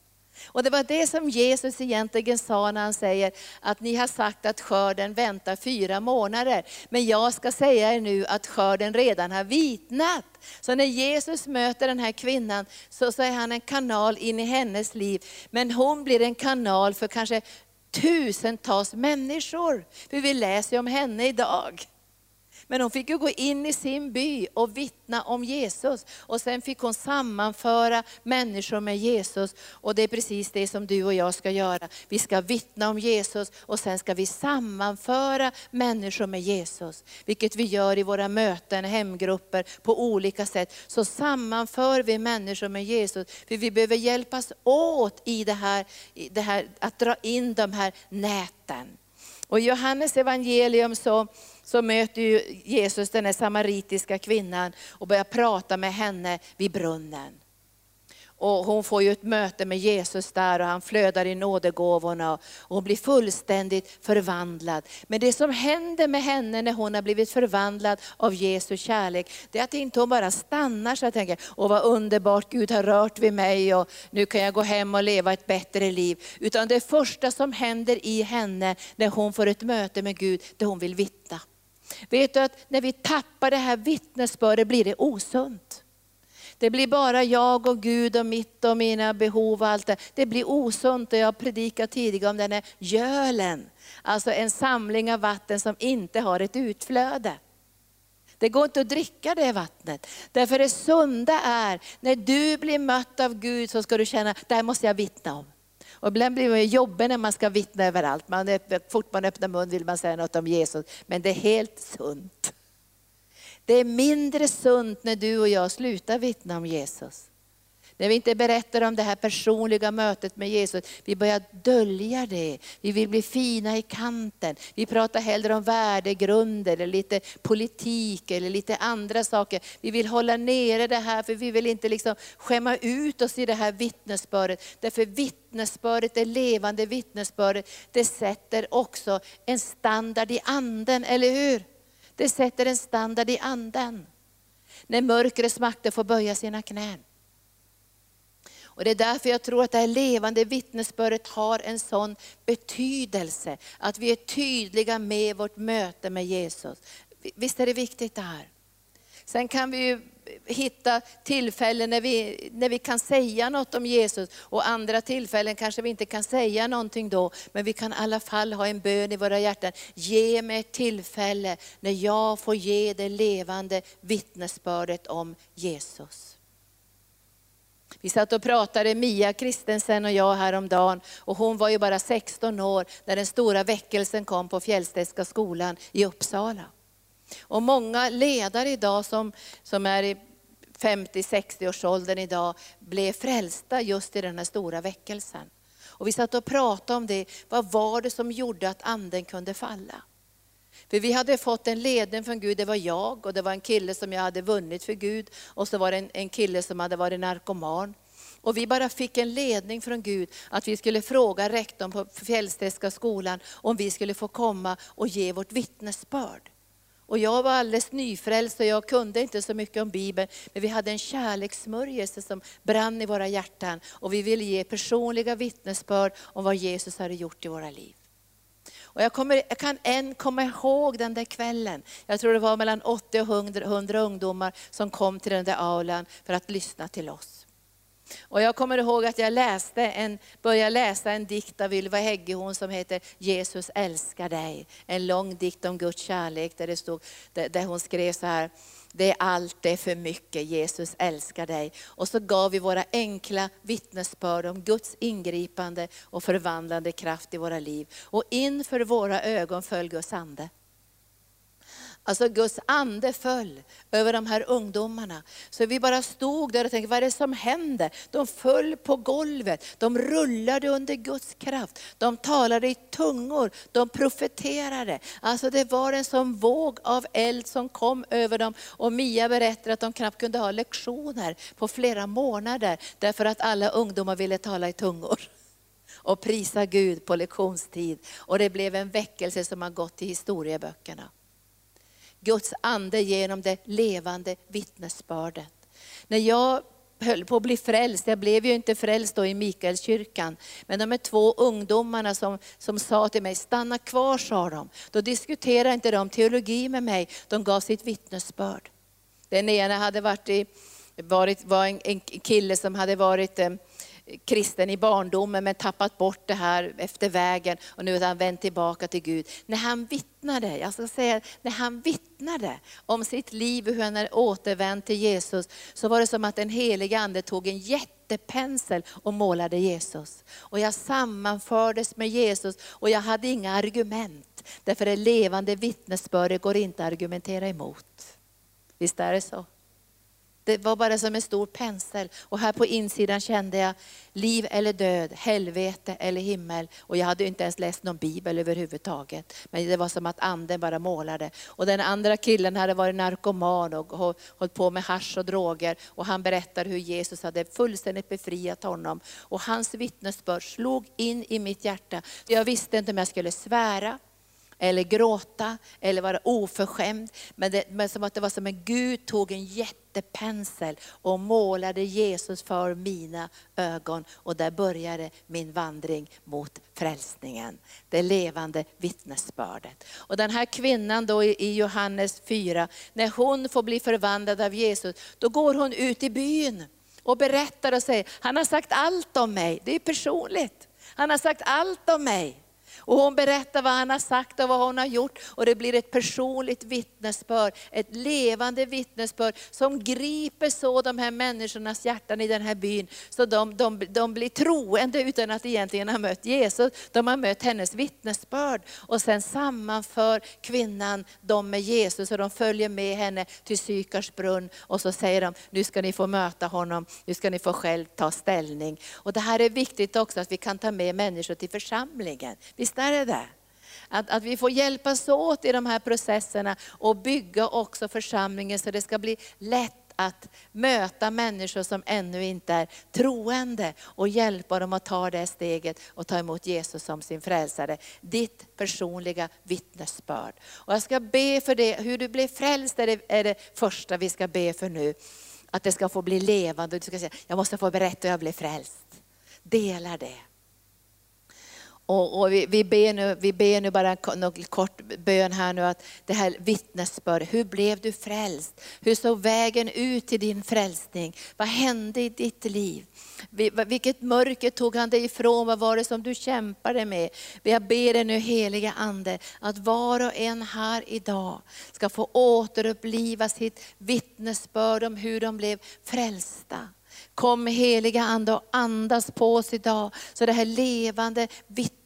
Och det var det som Jesus egentligen sa när han säger att ni har sagt att skörden väntar fyra månader. Men jag ska säga er nu att skörden redan har vitnat. Så när Jesus möter den här kvinnan så, så är han en kanal in i hennes liv. Men hon blir en kanal för kanske tusentals människor. För vi läser ju om henne idag. Men hon fick ju gå in i sin by och vittna om Jesus. Och sen fick hon sammanföra människor med Jesus. Och det är precis det som du och jag ska göra. Vi ska vittna om Jesus och sen ska vi sammanföra människor med Jesus. Vilket vi gör i våra möten, hemgrupper, på olika sätt. Så sammanför vi människor med Jesus. För vi behöver hjälpas åt i det här, i det här att dra in de här näten. Och i Johannes evangelium så så möter ju Jesus den här samaritiska kvinnan och börjar prata med henne vid brunnen. Och hon får ju ett möte med Jesus där och han flödar i nådegåvorna och hon blir fullständigt förvandlad. Men det som händer med henne när hon har blivit förvandlad av Jesu kärlek, det är att inte hon bara stannar så att tänker, åh vad underbart, Gud har rört vid mig och nu kan jag gå hem och leva ett bättre liv. Utan det första som händer i henne när hon får ett möte med Gud, det hon vill vittna. Vet du att när vi tappar det här vittnesbördet blir det osunt. Det blir bara jag och Gud och mitt och mina behov och allt det. Det blir osunt och jag predikar tidigare om den här gölen. Alltså en samling av vatten som inte har ett utflöde. Det går inte att dricka det vattnet. Därför det sunda är, när du blir mött av Gud så ska du känna, det här måste jag vittna om. Och ibland blir det jobbigt när man ska vittna överallt. Man, fort man öppnar mun vill man säga något om Jesus, men det är helt sunt. Det är mindre sunt när du och jag slutar vittna om Jesus. När vi inte berättar om det här personliga mötet med Jesus, vi börjar dölja det. Vi vill bli fina i kanten. Vi pratar hellre om värdegrunder, eller lite politik eller lite andra saker. Vi vill hålla nere det här för vi vill inte liksom skämma ut oss i det här vittnesbördet. Därför vittnesbördet, det levande vittnesbördet, det sätter också en standard i anden, eller hur? Det sätter en standard i anden. När mörkrets makter får böja sina knän. Och Det är därför jag tror att det här levande vittnesbördet har en sån betydelse. Att vi är tydliga med vårt möte med Jesus. Visst är det viktigt det här? Sen kan vi ju hitta tillfällen när vi, när vi kan säga något om Jesus och andra tillfällen kanske vi inte kan säga någonting då, men vi kan i alla fall ha en bön i våra hjärtan. Ge mig ett tillfälle när jag får ge det levande vittnesbördet om Jesus. Vi satt och pratade, Mia Kristensen och jag häromdagen, och hon var ju bara 16 år när den stora väckelsen kom på Fjällstedtska skolan i Uppsala. Och många ledare idag som, som är i 50-60 års åldern idag blev frälsta just i den här stora väckelsen. Och vi satt och pratade om det, vad var det som gjorde att anden kunde falla? För vi hade fått en ledning från Gud, det var jag och det var en kille som jag hade vunnit för Gud och så var det en, en kille som hade varit narkoman. Och vi bara fick en ledning från Gud att vi skulle fråga rektorn på Fjällstedtska skolan om vi skulle få komma och ge vårt vittnesbörd. Och jag var alldeles nyfrälst och jag kunde inte så mycket om Bibeln, men vi hade en kärlekssmörjelse som brann i våra hjärtan och vi ville ge personliga vittnesbörd om vad Jesus hade gjort i våra liv. Och jag, kommer, jag kan än komma ihåg den där kvällen. Jag tror det var mellan 80 och 100, 100 ungdomar som kom till den där aulan för att lyssna till oss. Och jag kommer ihåg att jag läste en, började läsa en dikt av Ylva Häggehorn som heter Jesus älskar dig. En lång dikt om Guds kärlek där, det stod, där, där hon skrev så här, det är allt, det är för mycket, Jesus älskar dig. Och så gav vi våra enkla vittnesbörd om Guds ingripande och förvandlande kraft i våra liv. Och inför våra ögon föll Guds ande. Alltså Guds ande föll över de här ungdomarna. Så vi bara stod där och tänkte, vad är det som händer? De föll på golvet, de rullade under Guds kraft. De talade i tungor, de profeterade. Alltså det var en sån våg av eld som kom över dem. Och Mia berättade att de knappt kunde ha lektioner på flera månader, därför att alla ungdomar ville tala i tungor [laughs] och prisa Gud på lektionstid. Och det blev en väckelse som har gått i historieböckerna. Guds ande genom det levande vittnesbördet. När jag höll på att bli frälst, jag blev ju inte frälst då i Mikaelskyrkan, men de är två ungdomarna som, som sa till mig, stanna kvar sa de. Då diskuterade inte de teologi med mig, de gav sitt vittnesbörd. Den ena hade varit i, varit, var en, en kille som hade varit eh, kristen i barndomen men tappat bort det här efter vägen och nu har han vänt tillbaka till Gud. När han vittnade, jag ska säga, när han vittnade om sitt liv och hur han hade återvänt till Jesus, så var det som att den heliga ande tog en jättepensel och målade Jesus. Och jag sammanfördes med Jesus och jag hade inga argument. Därför det levande vittnesbördet går inte att argumentera emot. Visst är det så? Det var bara som en stor pensel. Och här på insidan kände jag liv eller död, helvete eller himmel. Och jag hade inte ens läst någon bibel överhuvudtaget. Men det var som att anden bara målade. Och den andra killen hade varit narkoman och hållit på med hash och droger. Och han berättade hur Jesus hade fullständigt befriat honom. Och hans vittnesbörd slog in i mitt hjärta. Jag visste inte om jag skulle svära eller gråta eller vara oförskämd. Men, det, men som att det var som att Gud tog en jättepensel och målade Jesus för mina ögon. Och där började min vandring mot frälsningen. Det levande vittnesbördet. Och den här kvinnan då i Johannes 4, när hon får bli förvandlad av Jesus, då går hon ut i byn och berättar och säger, han har sagt allt om mig. Det är personligt. Han har sagt allt om mig. Och hon berättar vad han har sagt och vad hon har gjort. Och det blir ett personligt vittnesbörd, ett levande vittnesbörd som griper så de här människornas hjärtan i den här byn. Så de, de, de blir troende utan att egentligen ha mött Jesus. De har mött hennes vittnesbörd. Och sen sammanför kvinnan dem med Jesus och de följer med henne till Sykars brunn. Och så säger de, nu ska ni få möta honom, nu ska ni få själv ta ställning. Och det här är viktigt också att vi kan ta med människor till församlingen. Vi är det det? Att, att vi får hjälpas åt i de här processerna och bygga också församlingen så det ska bli lätt att möta människor som ännu inte är troende och hjälpa dem att ta det steget och ta emot Jesus som sin frälsare. Ditt personliga vittnesbörd. Och jag ska be för det, hur du blev frälst är det, är det första vi ska be för nu. Att det ska få bli levande. Du ska säga, jag måste få berätta hur jag blev frälst. Dela det. Och, och vi, vi, ber nu, vi ber nu bara en kort bön här nu, att det här vittnesbörd. Hur blev du frälst? Hur såg vägen ut till din frälsning? Vad hände i ditt liv? Vilket mörker tog han dig ifrån? Vad var det som du kämpade med? Jag ber dig nu heliga Ande, att var och en här idag ska få återuppliva sitt vittnesbörd om hur de blev frälsta. Kom heliga Ande och andas på oss idag, så det här levande vittnesbördet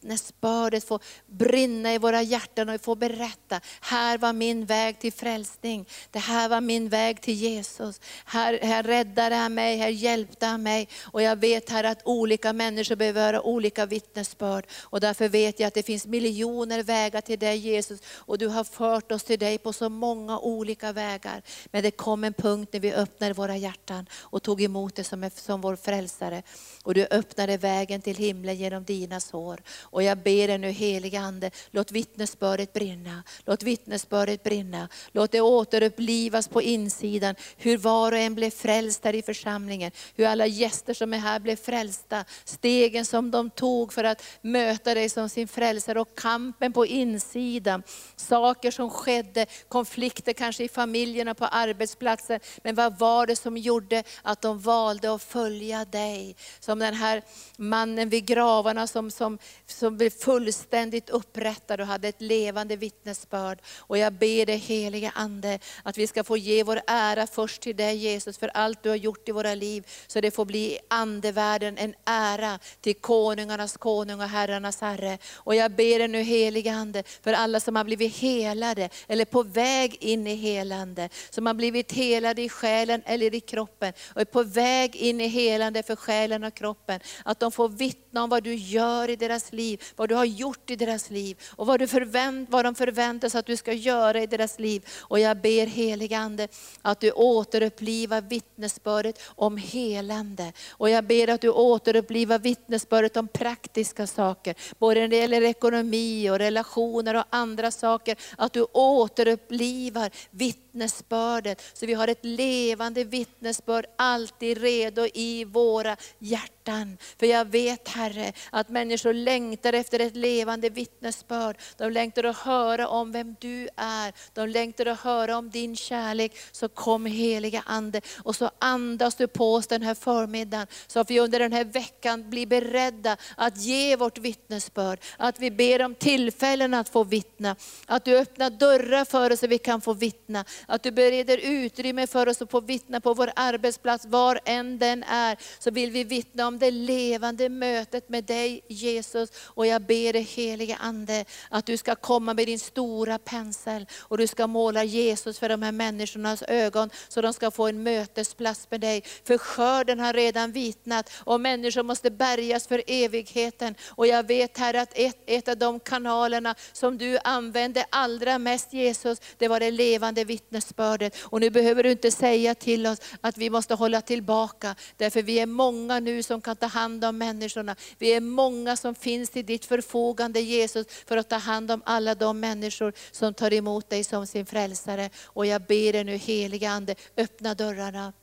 får brinna i våra hjärtan och vi får berätta, här var min väg till frälsning. Det här var min väg till Jesus. Här, här räddade han mig, här hjälpte han mig. Och jag vet här att olika människor behöver höra olika vittnesbörd. Och därför vet jag att det finns miljoner vägar till dig Jesus. Och du har fört oss till dig på så många olika vägar. Men det kom en punkt när vi öppnade våra hjärtan och tog emot dig som, som vår frälsare. Och du öppnade vägen till himlen genom dina sår. Och jag ber dig nu heliga Ande, låt vittnesbördet brinna. Låt vittnesbördet brinna. Låt det återupplivas på insidan. Hur var och en blev frälst här i församlingen. Hur alla gäster som är här blev frälsta. Stegen som de tog för att möta dig som sin frälsare och kampen på insidan. Saker som skedde, konflikter kanske i familjerna, på arbetsplatsen. Men vad var det som gjorde att de valde att följa dig? Som den här mannen vid gravarna som, som, som som blev fullständigt upprättad och hade ett levande vittnesbörd. Och jag ber dig heliga Ande, att vi ska få ge vår ära först till dig Jesus, för allt du har gjort i våra liv. Så det får bli i andevärlden en ära till konungarnas konung och herrarnas herre. Och jag ber dig nu heliga Ande, för alla som har blivit helade, eller på väg in i helande, som har blivit helade i själen eller i kroppen, och är på väg in i helande för själen och kroppen. Att de får vittna om vad du gör i deras liv, vad du har gjort i deras liv och vad, du förvänt, vad de förväntar sig att du ska göra i deras liv. Och jag ber helige Ande att du återupplivar vittnesbördet om helande. Och jag ber att du återupplivar vittnesbördet om praktiska saker, både när det gäller ekonomi och relationer och andra saker. Att du återupplivar vittnesbördet, så vi har ett levande vittnesbörd alltid redo i våra hjärtan. För jag vet Herre, att människor längtar efter ett levande vittnesbörd. De längtar att höra om vem du är. De längtar att höra om din kärlek. Så kom heliga Ande och så andas du på oss den här förmiddagen. Så att vi under den här veckan blir beredda att ge vårt vittnesbörd. Att vi ber om tillfällen att få vittna. Att du öppnar dörrar för oss så vi kan få vittna. Att du bereder utrymme för oss att få vittna på vår arbetsplats, var än den är. Så vill vi vittna om det levande mötet med dig Jesus. Och jag ber dig helige Ande, att du ska komma med din stora pensel och du ska måla Jesus för de här människornas ögon, så de ska få en mötesplats med dig. För skörden har redan vitnat och människor måste bärgas för evigheten. Och jag vet Herre att ett, ett av de kanalerna som du använde allra mest Jesus, det var det levande vittnesbördet. Och nu behöver du inte säga till oss att vi måste hålla tillbaka, därför vi är många nu som kan ta hand om människorna. Vi är många som finns till ditt förfogande Jesus, för att ta hand om alla de människor som tar emot dig som sin frälsare. Och jag ber dig nu helige Ande, öppna dörrarna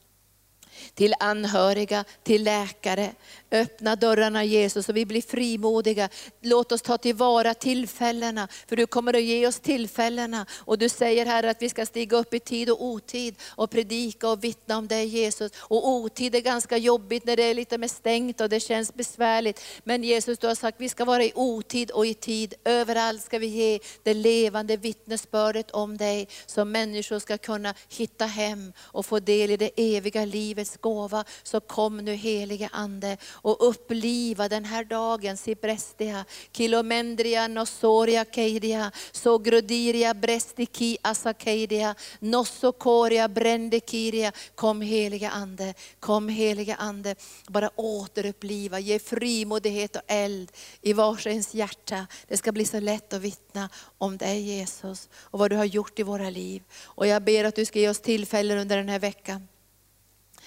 till anhöriga, till läkare. Öppna dörrarna Jesus så vi blir frimodiga. Låt oss ta tillvara tillfällena, för du kommer att ge oss tillfällena. Och du säger här att vi ska stiga upp i tid och otid och predika och vittna om dig Jesus. Och otid är ganska jobbigt när det är lite mer stängt och det känns besvärligt. Men Jesus du har sagt att vi ska vara i otid och i tid. Överallt ska vi ge det levande vittnesbördet om dig. Så människor ska kunna hitta hem och få del i det eviga livet livets gåva. Så kom nu helige Ande och uppliva den här dagen, Siprestia, Kilomendria, Nosoria, Keidia, Sogrodiria, Brestiki, Asakeidia, Nossokoria, Brendekiria. Kom heliga Ande, kom heliga Ande, bara återuppliva, ge frimodighet och eld i vars ens hjärta. Det ska bli så lätt att vittna om dig Jesus och vad du har gjort i våra liv. Och jag ber att du ska ge oss tillfällen under den här veckan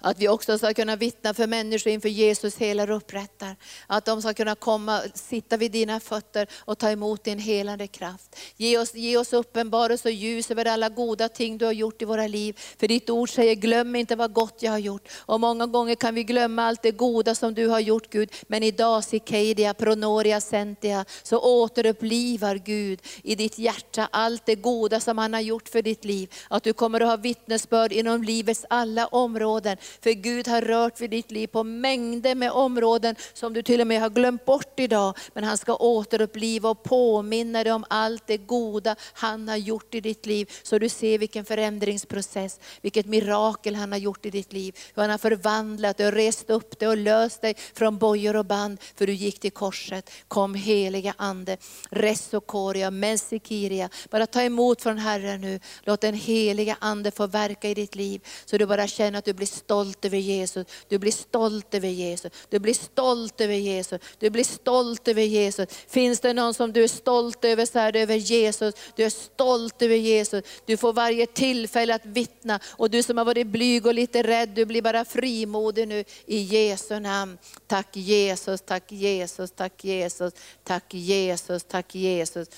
att vi också ska kunna vittna för människor inför Jesus helar och upprättar. Att de ska kunna komma, sitta vid dina fötter och ta emot din helande kraft. Ge oss, ge oss uppenbarelse och ljus över alla goda ting du har gjort i våra liv. För ditt ord säger, glöm inte vad gott jag har gjort. Och många gånger kan vi glömma allt det goda som du har gjort Gud. Men idag, sikedia Pronoria, Sentia, så återupplivar Gud i ditt hjärta allt det goda som han har gjort för ditt liv. Att du kommer att ha vittnesbörd inom livets alla områden. För Gud har rört vid ditt liv på mängder med områden som du till och med har glömt bort idag. Men han ska återuppliva och påminna dig om allt det goda han har gjort i ditt liv. Så du ser vilken förändringsprocess, vilket mirakel han har gjort i ditt liv. Hur han har förvandlat och rest upp dig och löst dig från bojor och band. För du gick till korset. Kom heliga Ande, Resokoria, Mensikiria. Bara ta emot från Herren nu. Låt den heliga Ande få verka i ditt liv. Så du bara känner att du blir stolt stolt över Jesus, du blir stolt över Jesus, du blir stolt över Jesus, du blir stolt över Jesus. Finns det någon som du är stolt över så är det över Jesus. Du är stolt över Jesus. Du får varje tillfälle att vittna och du som har varit blyg och lite rädd, du blir bara frimodig nu i Jesu namn. Tack Jesus, tack Jesus, tack Jesus, tack Jesus, tack Jesus.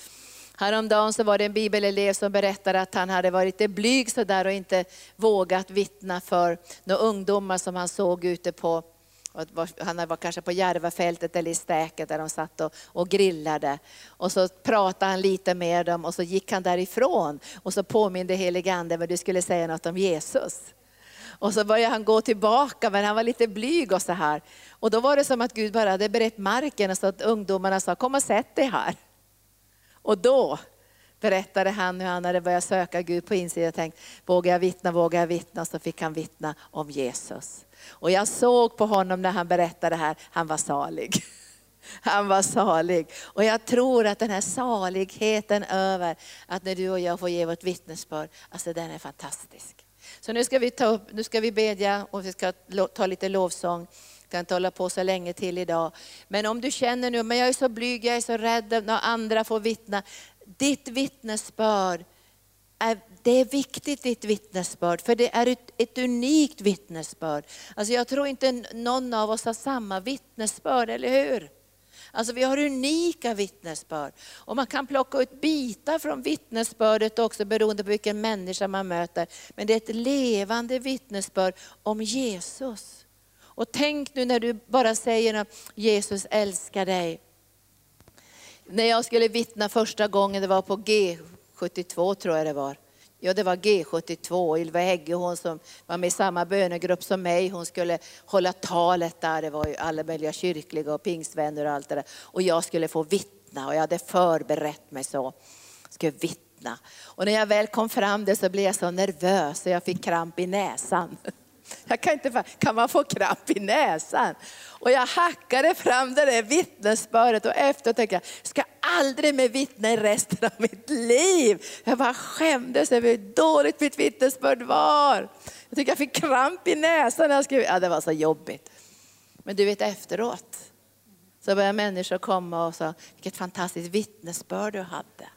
Häromdagen så var det en bibelelev som berättade att han hade varit lite blyg sådär och inte vågat vittna för några ungdomar som han såg ute på han var kanske på Järvafältet eller i Stäket där de satt och, och grillade. Och så pratade han lite med dem och så gick han därifrån. Och så påminde helige Ande vad du skulle säga något om Jesus. Och så började han gå tillbaka men han var lite blyg och så här. Och då var det som att Gud bara hade berett marken och så att ungdomarna sa, kom och sätt dig här. Och då berättade han hur han hade börjat söka Gud på insidan och tänkt, vågar jag vittna, vågar jag vittna? Så fick han vittna om Jesus. Och jag såg på honom när han berättade det här, han var salig. [laughs] Han var salig. Och jag tror att den här saligheten över att när du och jag får ge vårt vittnesbörd, alltså den är fantastisk. Så nu ska vi ta upp, nu ska vi bedja och vi ska ta lite lovsång ska inte hålla på så länge till idag. Men om du känner nu, men jag är så blyg, jag är så rädd när andra får vittna. Ditt vittnesbörd, är, det är viktigt ditt vittnesbörd, för det är ett, ett unikt vittnesbörd. Alltså jag tror inte någon av oss har samma vittnesbörd, eller hur? Alltså vi har unika vittnesbörd. Och man kan plocka ut bitar från vittnesbördet också beroende på vilken människa man möter. Men det är ett levande vittnesbörd om Jesus. Och tänk nu när du bara säger att Jesus älskar dig. När jag skulle vittna första gången, det var på G72 tror jag det var. Ja, det var G72. Ylva Hägge, hon som var med i samma bönegrupp som mig, hon skulle hålla talet där. Det var ju alla möjliga kyrkliga och pingstvänner och allt det där. Och jag skulle få vittna och jag hade förberett mig så. Jag skulle vittna. Och när jag väl kom fram det så blev jag så nervös så jag fick kramp i näsan. Jag kan, inte, kan man få kramp i näsan? Och jag hackade fram det där vittnesbördet och efteråt tänkte jag, ska aldrig mer vittna i resten av mitt liv. Jag bara skämdes över hur dåligt mitt vittnesbörd var. Jag tycker jag fick kramp i näsan när jag skrev. Ja, det var så jobbigt. Men du vet efteråt så började människor komma och sa, vilket fantastiskt vittnesbörd du hade.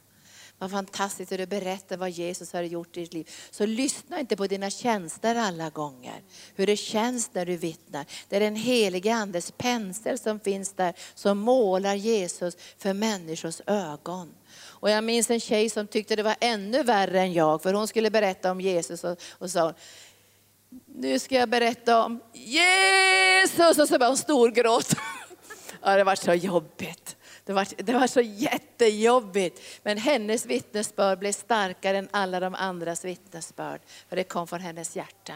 Vad fantastiskt att du berättar vad Jesus har gjort i ditt liv. Så lyssna inte på dina känslor alla gånger. Hur det känns när du vittnar. Det är den helige Andes pensel som finns där som målar Jesus för människors ögon. Och jag minns en tjej som tyckte det var ännu värre än jag, för hon skulle berätta om Jesus och, och sa nu ska jag berätta om Jesus och så var hon storgråt. [laughs] Ja, det var så jobbigt. Det var, det var så jättejobbigt. Men hennes vittnesbörd blev starkare än alla de andras vittnesbörd. För det kom från hennes hjärta.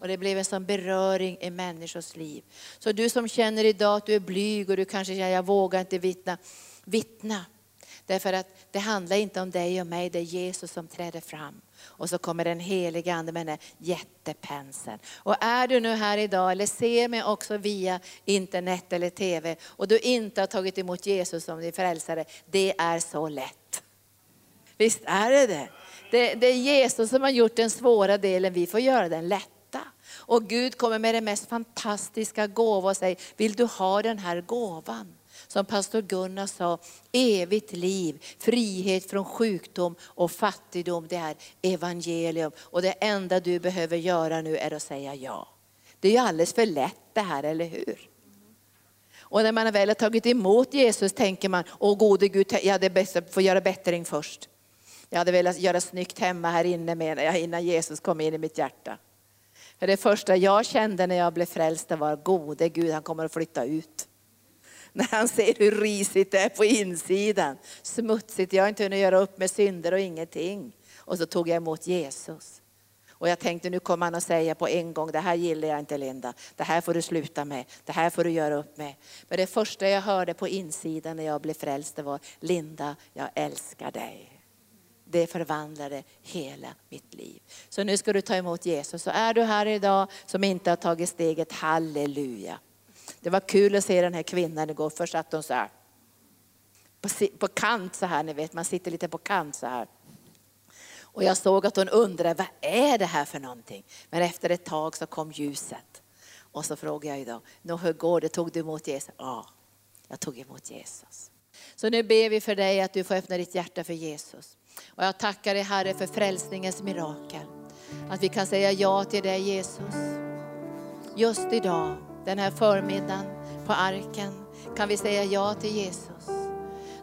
Och det blev en sån beröring i människors liv. Så du som känner idag att du är blyg och du kanske känner jag vågar inte vittna. Vittna. Därför att det handlar inte om dig och mig, det är Jesus som träder fram. Och så kommer den heliga Ande med den jättepenseln. Och är du nu här idag eller ser mig också via internet eller TV och du inte har tagit emot Jesus som din frälsare, det är så lätt. Visst är det det? Det, det är Jesus som har gjort den svåra delen, vi får göra den lätta. Och Gud kommer med den mest fantastiska gåva och säger, vill du ha den här gåvan? Som pastor Gunnar sa, evigt liv, frihet från sjukdom och fattigdom, det är evangelium. Och det enda du behöver göra nu är att säga ja. Det är ju alldeles för lätt det här, eller hur? Och när man väl har tagit emot Jesus tänker man, åh gode Gud, jag hade bäst att få göra bättring först. Jag hade velat göra snyggt hemma här inne menar jag, innan Jesus kom in i mitt hjärta. För det första jag kände när jag blev frälst var, gode Gud, han kommer att flytta ut när han ser hur risigt det är på insidan. Smutsigt, jag har inte hunnit göra upp med synder och ingenting. Och så tog jag emot Jesus. Och jag tänkte nu kommer han att säga på en gång, det här gillar jag inte Linda, det här får du sluta med, det här får du göra upp med. Men det första jag hörde på insidan när jag blev frälst det var, Linda, jag älskar dig. Det förvandlade hela mitt liv. Så nu ska du ta emot Jesus. Så är du här idag som inte har tagit steget, halleluja. Det var kul att se den här kvinnan igår. Först satt hon så här på, på kant så här, ni vet man sitter lite på kant så här. Och jag såg att hon undrade, vad är det här för någonting? Men efter ett tag så kom ljuset. Och så frågade jag idag, Nå, hur går det? Tog du emot Jesus? Ja, jag tog emot Jesus. Så nu ber vi för dig att du får öppna ditt hjärta för Jesus. Och jag tackar dig Herre för frälsningens mirakel. Att vi kan säga ja till dig Jesus. Just idag den här förmiddagen på arken kan vi säga ja till Jesus.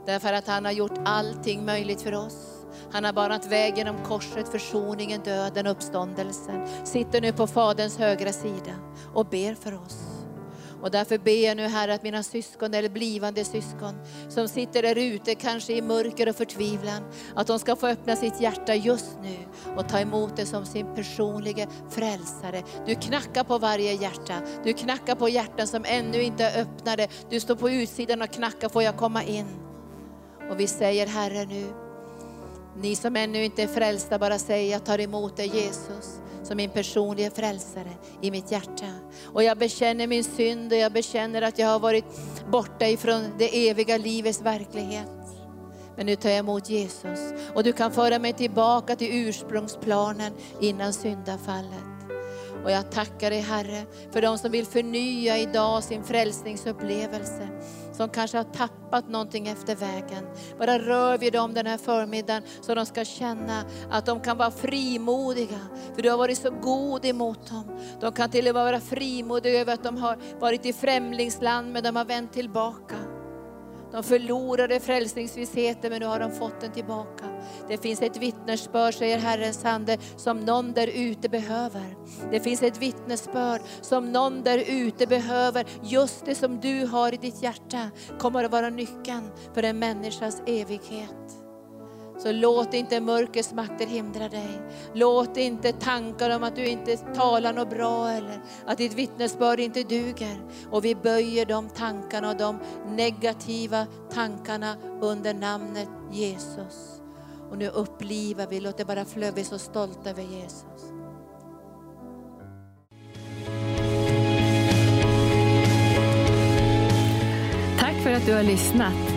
Därför att han har gjort allting möjligt för oss. Han har banat väg genom korset, försoningen, döden, uppståndelsen. Sitter nu på Faderns högra sida och ber för oss. Och därför ber jag nu Herre att mina syskon eller blivande syskon som sitter där ute kanske i mörker och förtvivlan, att de ska få öppna sitt hjärta just nu och ta emot det som sin personliga frälsare. Du knackar på varje hjärta, du knackar på hjärtan som ännu inte är öppnade. Du står på utsidan och knackar, får jag komma in? Och vi säger Herre nu, ni som ännu inte är frälsta, bara säg jag tar emot dig Jesus som min personliga frälsare i mitt hjärta. Och jag bekänner min synd och jag bekänner att jag har varit borta ifrån det eviga livets verklighet. Men nu tar jag emot Jesus och du kan föra mig tillbaka till ursprungsplanen innan syndafallet. Och jag tackar dig Herre för de som vill förnya idag sin frälsningsupplevelse som kanske har tappat någonting efter vägen. Bara rör vid dem den här förmiddagen så de ska känna att de kan vara frimodiga. För du har varit så god emot dem. De kan till och med vara frimodiga över att de har varit i främlingsland men de har vänt tillbaka. De förlorade frälsningsvissheten men nu har de fått den tillbaka. Det finns ett vittnesbörd, säger Herrens ande, som någon där ute behöver. Det finns ett vittnesbörd som någon där ute behöver. Just det som du har i ditt hjärta kommer att vara nyckeln för en människas evighet. Så låt inte mörkrets makter hindra dig. Låt inte tankar om att du inte talar något bra eller att ditt vittnesbörd inte duger. Och vi böjer de tankarna och de negativa tankarna under namnet Jesus. Och nu upplivar vi, låt det bara flöda, vi är så stolta över Jesus. Tack för att du har lyssnat.